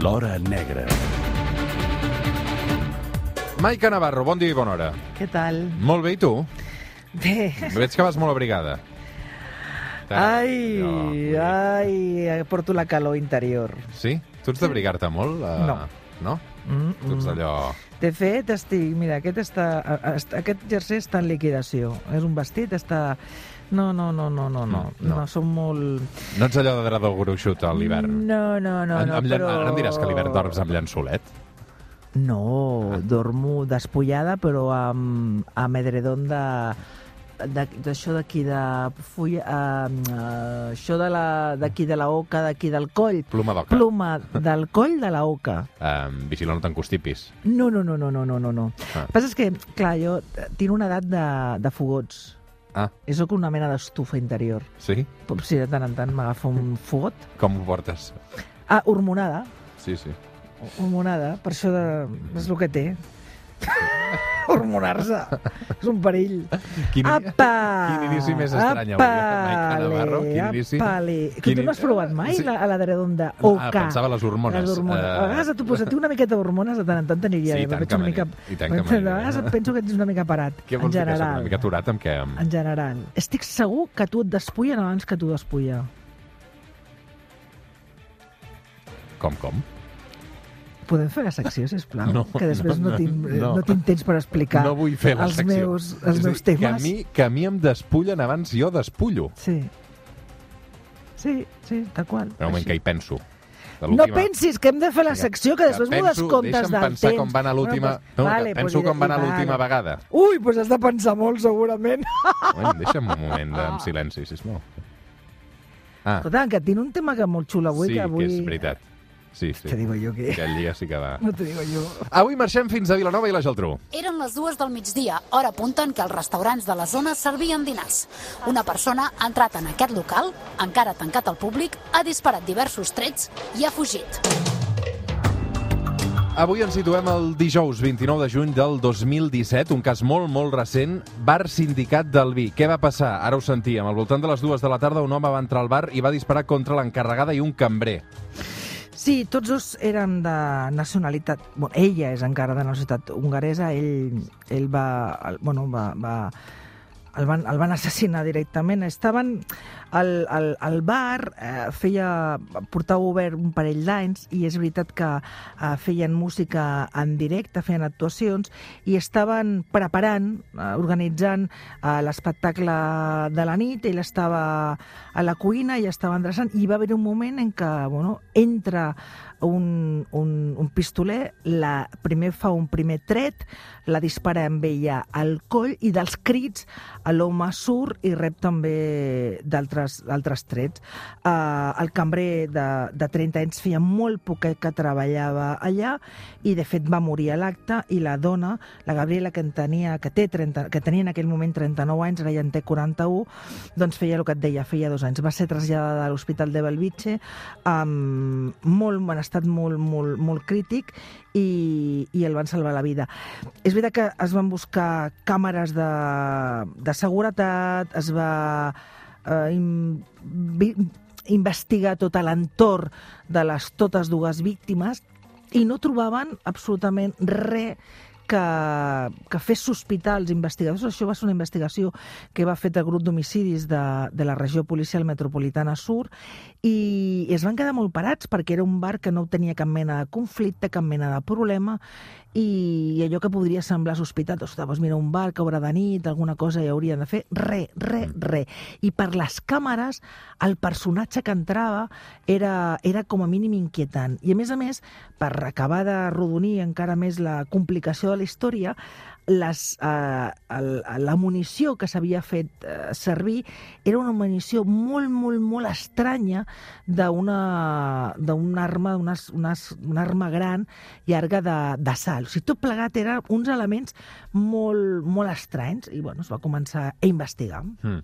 L'Hora Negra. Maica Navarro, bon dia i bona hora. Què tal? Molt bé, i tu? Bé. Veig que vas molt abrigada. Ai, Jo, ai, porto la calor interior. Sí? Tu ets d'abrigar-te molt? Uh, No. No? Mm, Tu ets d'allò... De fet, estic... Mira, aquest, està, aquest jersei està en liquidació. És un vestit, està... No, no, no, no, no, no. Mm, no. No, som molt... No ets allò de dredor gruixut a l'hivern? No, no, no, no, em llan- però... Ara em diràs que a l'hivern dorms amb llençolet? No, dormo despullada, però amb, amb edredon de d'això d'aquí de fulla, uh, uh, això de la- d'aquí de la oca, d'aquí del coll, Pluma d'oca. pluma del coll de la oca. Um, vigila, no t'encostipis. No, no, no, no, no, no, no, no. Ah. El que passa és que, clar, jo eh, tinc una edat de, de fogots. Ah, I sóc una mena d'estufa interior. sí? Però sí, de tant en tant m'agafa un fogot. Com ho portes? Ah, hormonada. Sí, sí. Hormonada, per això de... és el que té. Hormonar-se. És un perill. Quin, Apa! quin inici més estrany avui, eh, Maica Navarro? Quin inici? Apale. Que Quin tu no has provat mai Sí. la, a la redonda? Ah, Oca. pensava les hormones. Les hormones. Eh, A vegades tu posar-te una miqueta d'hormones de tant en tant t'aniria Sí, bé. tant Veig que una mica... i tant que A vegades bé. penso que ets una mica parat. Què en vols dir que soc general. una mica aturat amb què? En general. Estic segur que tu et despullen abans que tu despulla. Com, com? Podem fer la secció, sisplau? No, que després no, no, tinc, no. no. tinc temps per explicar no vull fer la els secció. meus, els És a meus dir, Que a, temes. mi, que a mi em despullen abans jo despullo. Sí. Sí, sí, tal qual. Un moment Així. que hi penso. No pensis que hem de fer la secció, que després m'ho descomptes del pensar temps. com va anar l'última... Bueno, no, vale, penso pues, com va anar vale. l'última vegada. Ui, doncs has de pensar molt, segurament. Bueno, deixa'm un moment de, en silenci, sisplau. Ah, Escolta, que tinc un tema que molt xulo avui, sí, que avui... que és veritat. Sí, sí. Te digo yo que... Aquell dia sí que va. No te digo yo. Avui marxem fins a Vilanova i la Geltrú. Eren les dues del migdia, hora punta en què els restaurants de la zona servien dinars. Una persona ha entrat en aquest local, encara tancat al públic, ha disparat diversos trets i ha fugit. Avui ens situem el dijous 29 de juny del 2017, un cas molt, molt recent, bar sindicat del vi. Què va passar? Ara ho sentíem. Al voltant de les dues de la tarda un home va entrar al bar i va disparar contra l'encarregada i un cambrer. Sí, tots dos eren de nacionalitat... Bueno, ella és encara de nacionalitat hongaresa, ell, ell va... El, bueno, va, va el van, el van assassinar directament. Estaven al, al, al bar, eh, feia, portava obert un parell d'anys i és veritat que eh, feien música en directe, feien actuacions i estaven preparant, eh, organitzant eh, l'espectacle de la nit, ell estava a la cuina i estava endreçant i va haver un moment en què bueno, entra un, un, un pistoler, la, primer fa un primer tret, la dispara amb ella al coll i dels crits l'home surt i rep també d'altres altres trets. Uh, el cambrer de, de 30 anys feia molt poquet que treballava allà i de fet va morir a l'acte i la dona, la Gabriela, que en tenia, que, té 30, que tenia en aquell moment 39 anys, ara ja en té 41, doncs feia el que et deia, feia dos anys. Va ser traslladada a l'Hospital de Belvitge amb molt, en estat molt, molt, molt crític i, i el van salvar la vida. És veritat que es van buscar càmeres de, de seguretat, es va eh, investigar tot l'entorn de les totes dues víctimes i no trobaven absolutament res que, que fes sospitar els investigadors. Això va ser una investigació que va fer el grup d'homicidis de, de la regió policial metropolitana sur i, es van quedar molt parats perquè era un bar que no tenia cap mena de conflicte, cap mena de problema i allò que podria semblar sospitat, ostres, doncs mira, un bar que haurà de nit, alguna cosa hi haurien de fer, re, re, re. I per les càmeres, el personatge que entrava era, era com a mínim inquietant. I a més a més, per acabar de rodonir encara més la complicació de la història, les, eh, el, la munició que s'havia fet eh, servir era una munició molt, molt, molt estranya d'una arma, una, una, una arma gran llarga de, de sal. O sigui, tot plegat eren uns elements molt, molt estranys i bueno, es va començar a investigar. Mm.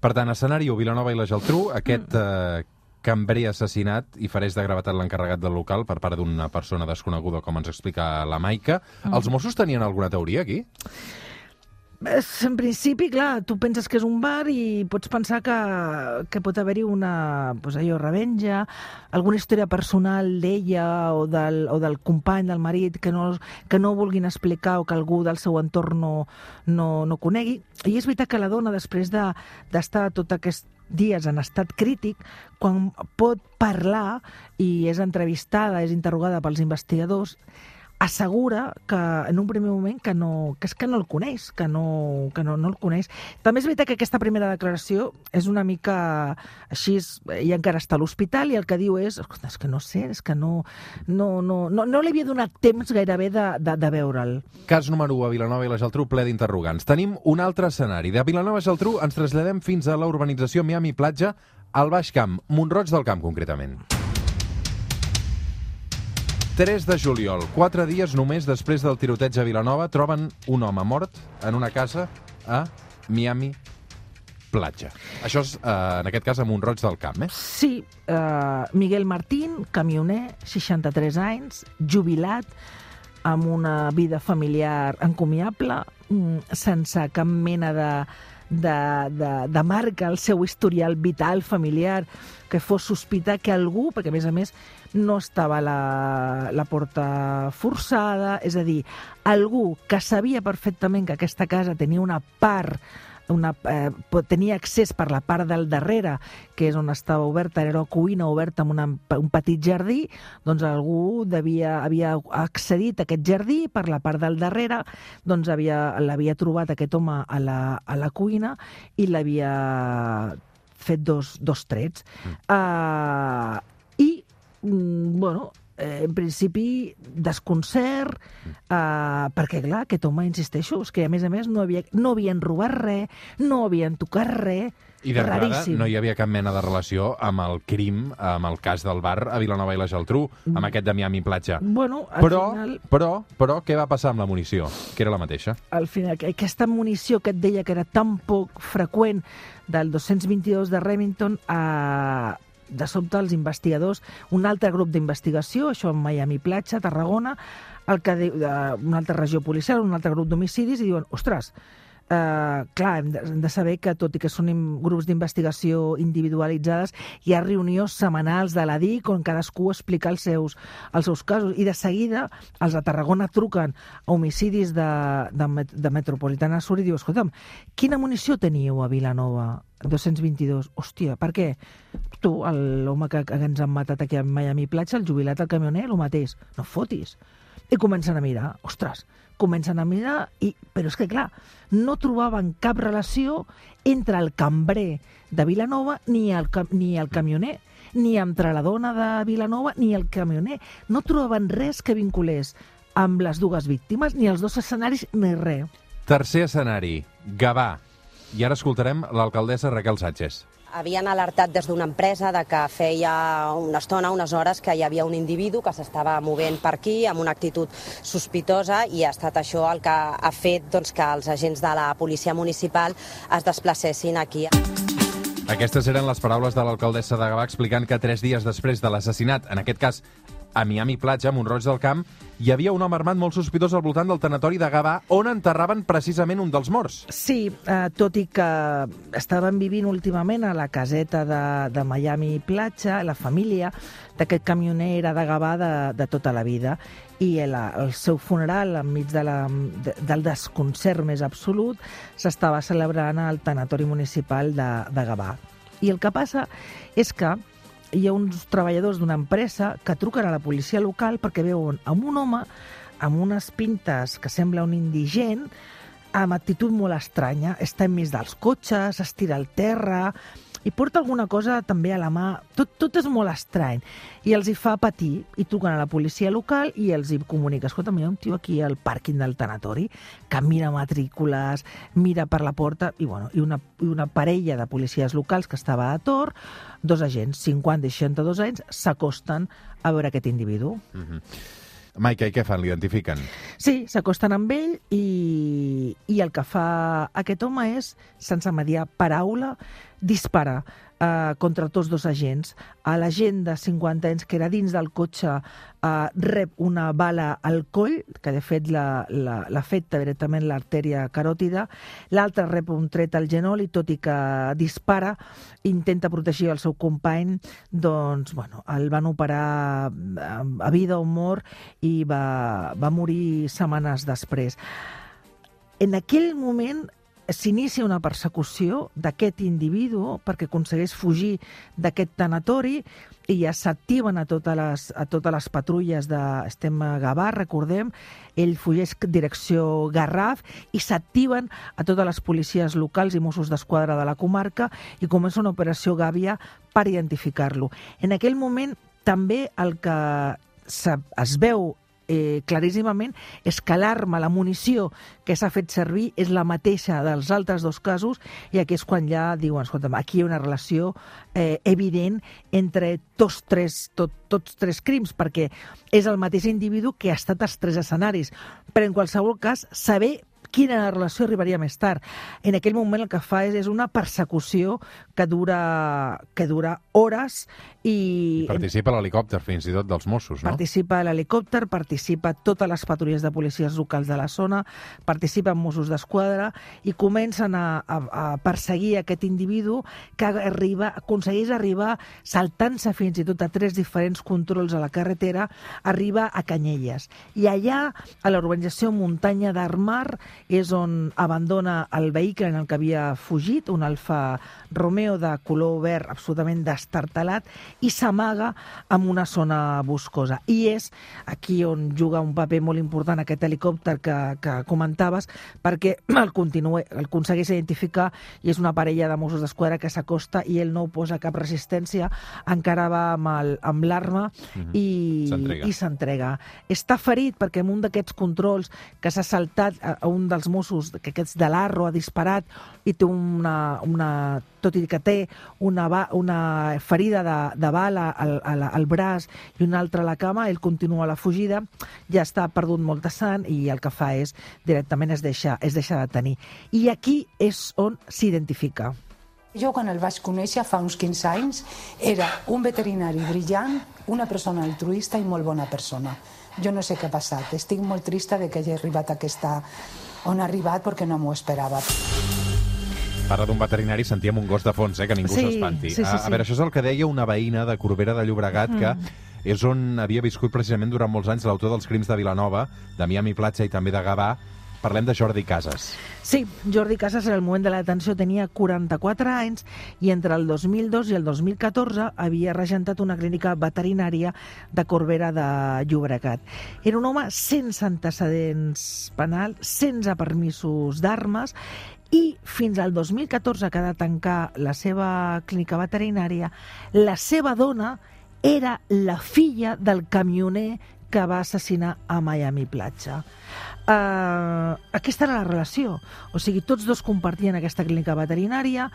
Per tant, escenari Vilanova i la Geltrú, aquest eh, cambrer assassinat i fareix de gravetat l'encarregat del local per part d'una persona desconeguda, com ens explica la Maica. Els Mossos tenien alguna teoria aquí? En principi, clar, tu penses que és un bar i pots pensar que, que pot haver-hi una, pues allò, revenja, alguna història personal d'ella o, del, o del company, del marit, que no, que no vulguin explicar o que algú del seu entorn no, no, no conegui. I és veritat que la dona, després de- d'estar de, tot aquest dies en estat crític, quan pot parlar i és entrevistada, és interrogada pels investigadors, assegura que en un primer moment que, no, que és que no el coneix, que no, que no, no el coneix. També és veritat que aquesta primera declaració és una mica així, ella encara està a l'hospital i el que diu és, "Escolta, és que no sé, és que no, no, no, no, no li havia donat temps gairebé de, de, de veure'l. Cas número 1 a Vilanova i la Geltrú ple d'interrogants. Tenim un altre escenari. De Vilanova i Geltrú ens traslladem fins a la urbanització Miami Platja, al Baix Camp, Montroig del Camp, concretament. 3 de juliol, quatre dies només després del tiroteig a Vilanova, troben un home mort en una casa a Miami Platja. Això és, eh, en aquest cas, a Montroig del Camp, eh? Sí, eh, Miguel Martín, camioner, 63 anys, jubilat, amb una vida familiar encomiable, mm, sense cap mena de, de, de, de marca al seu historial vital, familiar, que fos sospitar que algú, perquè a més a més no estava la, la porta forçada, és a dir, algú que sabia perfectament que aquesta casa tenia una part una, eh, tenia accés per la part del darrere, que és on estava oberta, era una cuina oberta amb una, un petit jardí, doncs algú devia, havia accedit a aquest jardí per la part del darrere, doncs havia- l'havia trobat aquest home a la, a la cuina i l'havia fet dos, dos trets. Mm. Uh, I, mm, bueno, eh, en principi, desconcert, uh, perquè, clar, aquest home, insisteixo, és que, a més a més, no, havia, no havien robat res, no havien tocat res, I d'entrada no hi havia cap mena de relació amb el crim, amb el cas del bar a Vilanova i la Geltrú, amb aquest de Miami Platja. Bueno, al Però, final... però, però, què va passar amb la munició? Que era la mateixa. al final, que- aquesta munició que et deia que era tan poc freqüent del 222 de Remington, eh, de sobte els investigadors, un altre grup d'investigació, això en Miami Platja, Tarragona, el que diu, eh, una altra regió policial, un altre grup d'homicidis, i diuen, ostres, eh, clar, hem de, hem de saber que tot i que són grups d'investigació individualitzades, hi ha reunions setmanals de la DIC on cadascú explica els seus, els seus casos. I de seguida els de Tarragona truquen a homicidis de, de, Met- de Metropolitana Sur i diu, escolta'm, quina munició teníeu a Vilanova? 222. Hòstia, per què? Tu, l'home que, que ens han matat aquí a Miami Platja, el jubilat, el camioner, el mateix. No fotis. I comencen a mirar. Ostres, comencen a mirar, i, però és que, clar, no trobaven cap relació entre el cambrer de Vilanova ni el, ni el camioner, ni entre la dona de Vilanova ni el camioner. No trobaven res que vinculés amb les dues víctimes, ni els dos escenaris, ni res. Tercer escenari, Gavà. I ara escoltarem l'alcaldessa Raquel Sánchez. Havien alertat des d'una empresa de que feia una estona, unes hores, que hi havia un individu que s'estava movent per aquí amb una actitud sospitosa i ha estat això el que ha fet doncs, que els agents de la policia municipal es desplacessin aquí. Aquestes eren les paraules de l'alcaldessa de Gavà explicant que tres dies després de l'assassinat, en aquest cas a Miami Platja, Montroig del Camp, hi havia un home armat molt sospitós al voltant del tanatori de Gavà, on enterraven precisament un dels morts. Sí, eh, tot i que estaven vivint últimament a la caseta de, de Miami Platja, la família d'aquest camioner era de Gavà de, de tota la vida i el, el seu funeral, enmig de la, de, del desconcert més absolut, s'estava celebrant al tanatori municipal de, de Gavà. I el que passa és que hi ha uns treballadors d'una empresa que truquen a la policia local perquè veuen amb un home amb unes pintes que sembla un indigent, amb actitud molt estranya, està enmig dels cotxes, estira al terra, i porta alguna cosa també a la mà. Tot, tot és molt estrany. I els hi fa patir, i truquen a la policia local i els hi comunica, escolta, hi ha un tio aquí al pàrquing del tanatori que mira matrícules, mira per la porta, i, bueno, i, una, i una parella de policies locals que estava a Tor, dos agents, 50 i 62 anys, s'acosten a veure aquest individu. Maica, i què fan? L'identifiquen? Sí, s'acosten amb ell i, i el que fa aquest home és, sense mediar paraula, dispara eh, contra tots dos agents. A la gent de 50 anys que era dins del cotxe eh, rep una bala al coll, que de fet l'afecta directament l'artèria caròtida, l'altre rep un tret al genoll i tot i que dispara, intenta protegir el seu company, doncs, bueno, el van operar a vida o mort i va, va morir setmanes després. En aquell moment s'inicia una persecució d'aquest individu perquè aconsegueix fugir d'aquest tanatori i ja s'activen a, totes les, a totes les patrulles de... Estem Gavà, recordem, ell fugeix direcció Garraf i s'activen a totes les policies locals i Mossos d'Esquadra de la comarca i comença una operació Gàbia per identificar-lo. En aquell moment també el que es veu eh, claríssimament és que l'arma, la munició que s'ha fet servir és la mateixa dels altres dos casos i aquí és quan ja diuen, escolta, aquí hi ha una relació eh, evident entre tots tres, tot, tots tres crims, perquè és el mateix individu que ha estat als tres escenaris. Però en qualsevol cas, saber quina relació arribaria més tard. En aquell moment el que fa és, és una persecució que dura, que dura hores i... I participa l'helicòpter fins i tot dels Mossos, no? Participa l'helicòpter, participa totes les patrulles de policies locals de la zona, participen Mossos d'Esquadra i comencen a, a, a perseguir aquest individu que arriba, aconsegueix arribar saltant-se fins i tot a tres diferents controls a la carretera, arriba a Canyelles. I allà, a l'urbanització Muntanya d'Armar, és on abandona el vehicle en el que havia fugit, un Alfa Romeo de color verd absolutament destartalat, i s'amaga en una zona boscosa. I és aquí on juga un paper molt important aquest helicòpter que, que comentaves, perquè el, continue, el aconsegueix identificar i és una parella de Mossos d'Esquadra que s'acosta i ell no posa cap resistència, encara va amb l'arma mm -hmm. i s'entrega. Està ferit perquè en un d'aquests controls que s'ha saltat a, a un dels Mossos, que aquests de l'Arro ha disparat i té una, una tot i que té una, una ferida de, de bala al, al, al braç i una altra a la cama, ell continua la fugida, ja està perdut molta sang i el que fa és directament es deixa, es deixa de tenir. I aquí és on s'identifica. Jo quan el vaig conèixer fa uns 15 anys era un veterinari brillant, una persona altruista i molt bona persona. Jo no sé què ha passat. Estic molt trista de que hagi arribat a aquesta on ha arribat perquè no m'ho esperava. Parla d'un veterinari, sentíem un gos de fons, eh, que ningú s'espanti. Sí, sí, sí, a, a veure, això és el que deia una veïna de Corbera de Llobregat, mm. que és on havia viscut precisament durant molts anys l'autor dels crims de Vilanova, de Miami Platja i també de Gavà. Parlem de Jordi Casas. Sí, Jordi Casas en el moment de la detenció tenia 44 anys i entre el 2002 i el 2014 havia regentat una clínica veterinària de Corbera de Llobregat. Era un home sense antecedents penals, sense permisos d'armes i fins al 2014, que ha de tancar la seva clínica veterinària, la seva dona era la filla del camioner que va assassinar a Miami Platja. Uh, aquesta era la relació. O sigui, tots dos compartien aquesta clínica veterinària,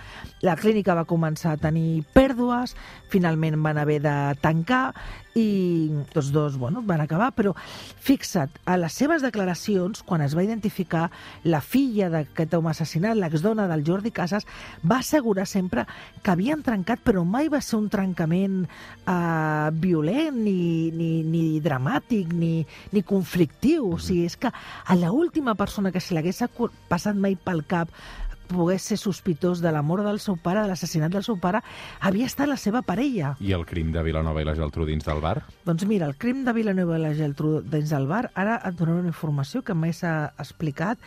la clínica va començar a tenir pèrdues, finalment van haver de tancar i tots dos bueno, van acabar, però fixa't, a les seves declaracions, quan es va identificar la filla d'aquest home assassinat, l'exdona del Jordi Casas, va assegurar sempre que havien trencat, però mai va ser un trencament eh, violent, ni, ni, ni dramàtic, ni, ni conflictiu. O sigui, és que a l'última persona que se l'hagués passat mai pel cap pogués ser sospitós de la mort del seu pare, de l'assassinat del seu pare, havia estat la seva parella. I el crim de Vilanova i la Geltrú dins del bar? Doncs mira, el crim de Vilanova i la Geltrú dins del bar, ara et donaré una informació que mai s'ha explicat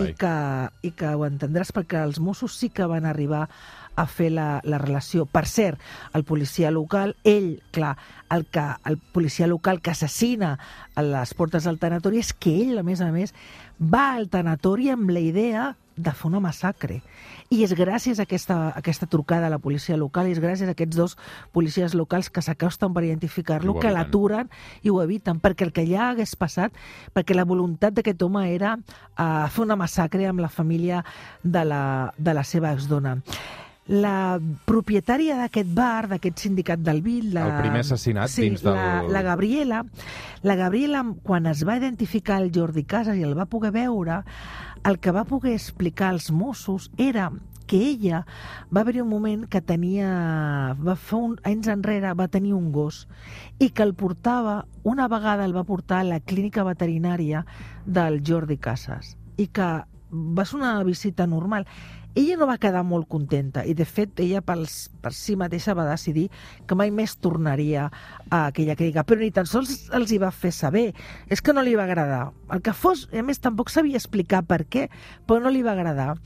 i que, i que ho entendràs perquè els Mossos sí que van arribar a fer la, la relació. Per cert, el policia local, ell, clar, el, que, el policia local que assassina a les portes del tanatori és que ell, a més a més, va al tanatori amb la idea de fer una massacre. I és gràcies a aquesta, a aquesta trucada a la policia local, és gràcies a aquests dos policies locals que s'acosten per identificar-lo, que l'aturen i ho eviten, perquè el que ja hagués passat, perquè la voluntat d'aquest home era uh, fer una massacre amb la família de la, de la seva exdona la propietària d'aquest bar, d'aquest sindicat del Vil... La, el primer assassinat sí, dins del... La, la Gabriela, la Gabriela, quan es va identificar el Jordi Casas i el va poder veure, el que va poder explicar als Mossos era que ella va haver un moment que tenia, va fer un, anys enrere, va tenir un gos i que el portava, una vegada el va portar a la clínica veterinària del Jordi Casas i que va ser una visita normal ella no va quedar molt contenta i, de fet, ella pels, per si mateixa va decidir que mai més tornaria a aquella clínica, però ni tan sols els hi va fer saber. És que no li va agradar. El que fos, a més, tampoc sabia explicar per què, però no li va agradar.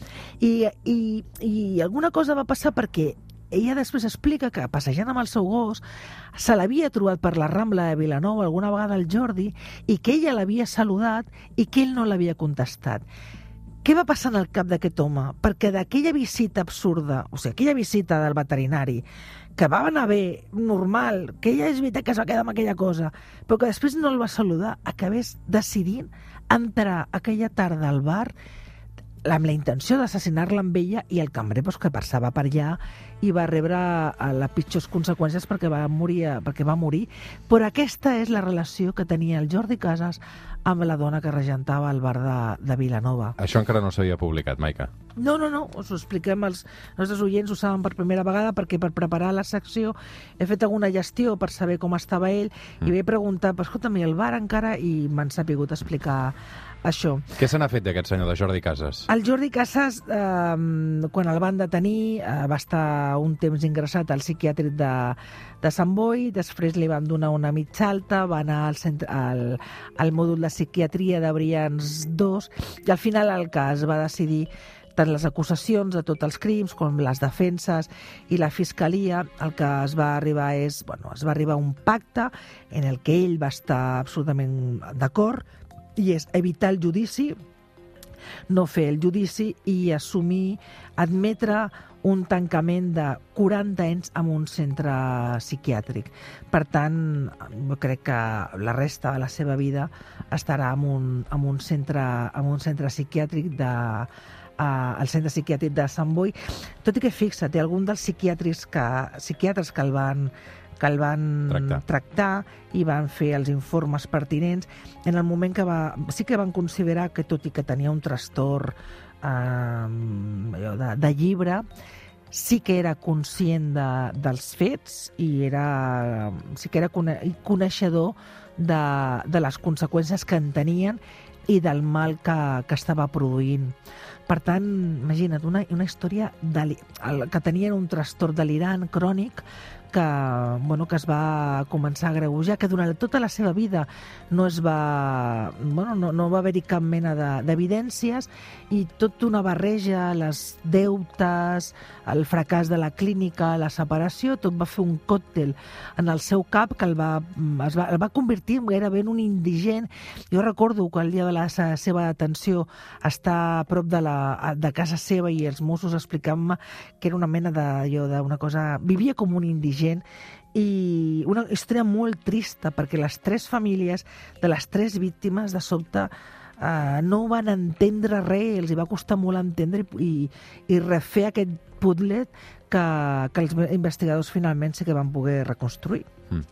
I, i, i alguna cosa va passar perquè ella després explica que passejant amb el seu gos se l'havia trobat per la Rambla de Vilanova alguna vegada el Jordi i que ella l'havia saludat i que ell no l'havia contestat. Què va passar en el cap d'aquest home? Perquè d'aquella visita absurda, o sigui, aquella visita del veterinari, que va anar bé, normal, que ella és veritat que es va quedar amb aquella cosa, però que després no el va saludar, acabés decidint entrar aquella tarda al bar amb la intenció d'assassinar-la amb ella i el cambrer pues, que passava per allà i va rebre eh, les pitjors conseqüències perquè va morir, eh, perquè va morir. Però aquesta és la relació que tenia el Jordi Casas amb la dona que regentava el bar de, de Vilanova. Això encara no s'havia publicat, Maica. No, no, no, us ho expliquem, els nostres oients ho saben per primera vegada perquè per preparar la secció he fet alguna gestió per saber com estava ell mm. i vaig preguntar, escolta'm, el bar encara? I m'han sapigut explicar això. Què se n'ha fet d'aquest senyor, de Jordi Casas? El Jordi Casas, eh, quan el van detenir, eh, va estar un temps ingressat al psiquiàtric de, de Sant Boi, després li van donar una mitja alta, va anar al, centre, al, al mòdul de psiquiatria de Brians 2, i al final el cas va decidir tant les acusacions de tots els crims com les defenses i la fiscalia, el que es va arribar és, bueno, es va arribar a un pacte en el que ell va estar absolutament d'acord, i és evitar el judici, no fer el judici i assumir, admetre un tancament de 40 anys en un centre psiquiàtric. Per tant, jo crec que la resta de la seva vida estarà en un, en un, centre, en un centre psiquiàtric de, uh, al centre psiquiàtric de Sant Boi, tot i que fixa't, algun dels psiquiàtrics que, psiquiatres que el van que el van tractar. tractar i van fer els informes pertinents en el moment que va... Sí que van considerar que, tot i que tenia un trastorn eh, de, de llibre, sí que era conscient de, dels fets i era, sí que era coneixedor de, de les conseqüències que en tenien i del mal que, que estava produint. Per tant, imagina't, una, una història de, que tenien un trastorn delirant crònic que, bueno, que es va començar a greujar, que durant tota la seva vida no es va, bueno, no, no va haver-hi cap mena d'evidències i tot una barreja, les deutes, el fracàs de la clínica, la separació, tot va fer un còctel en el seu cap que el va, es va, el va convertir gairebé en un indigent. Jo recordo que el dia de la seva detenció està a prop de, la, de casa seva i els Mossos explicant-me que era una mena d'una cosa... Vivia com un indigent gent i una història molt trista perquè les tres famílies de les tres víctimes de sobte eh, no van entendre res, els va costar molt entendre i, i refer aquest putlet que, que els investigadors finalment sí que van poder reconstruir. Mm.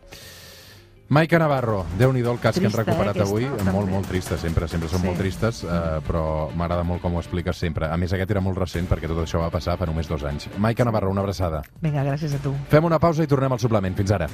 Maica Navarro, déu nhi el cas Trista, que hem recuperat eh, avui. També. Molt, molt trista, sempre, sempre són sí. molt tristes, eh, però m'agrada molt com ho expliques sempre. A més, aquest era molt recent perquè tot això va passar fa només dos anys. Maica Navarro, una abraçada. Vinga, gràcies a tu. Fem una pausa i tornem al suplement. Fins ara.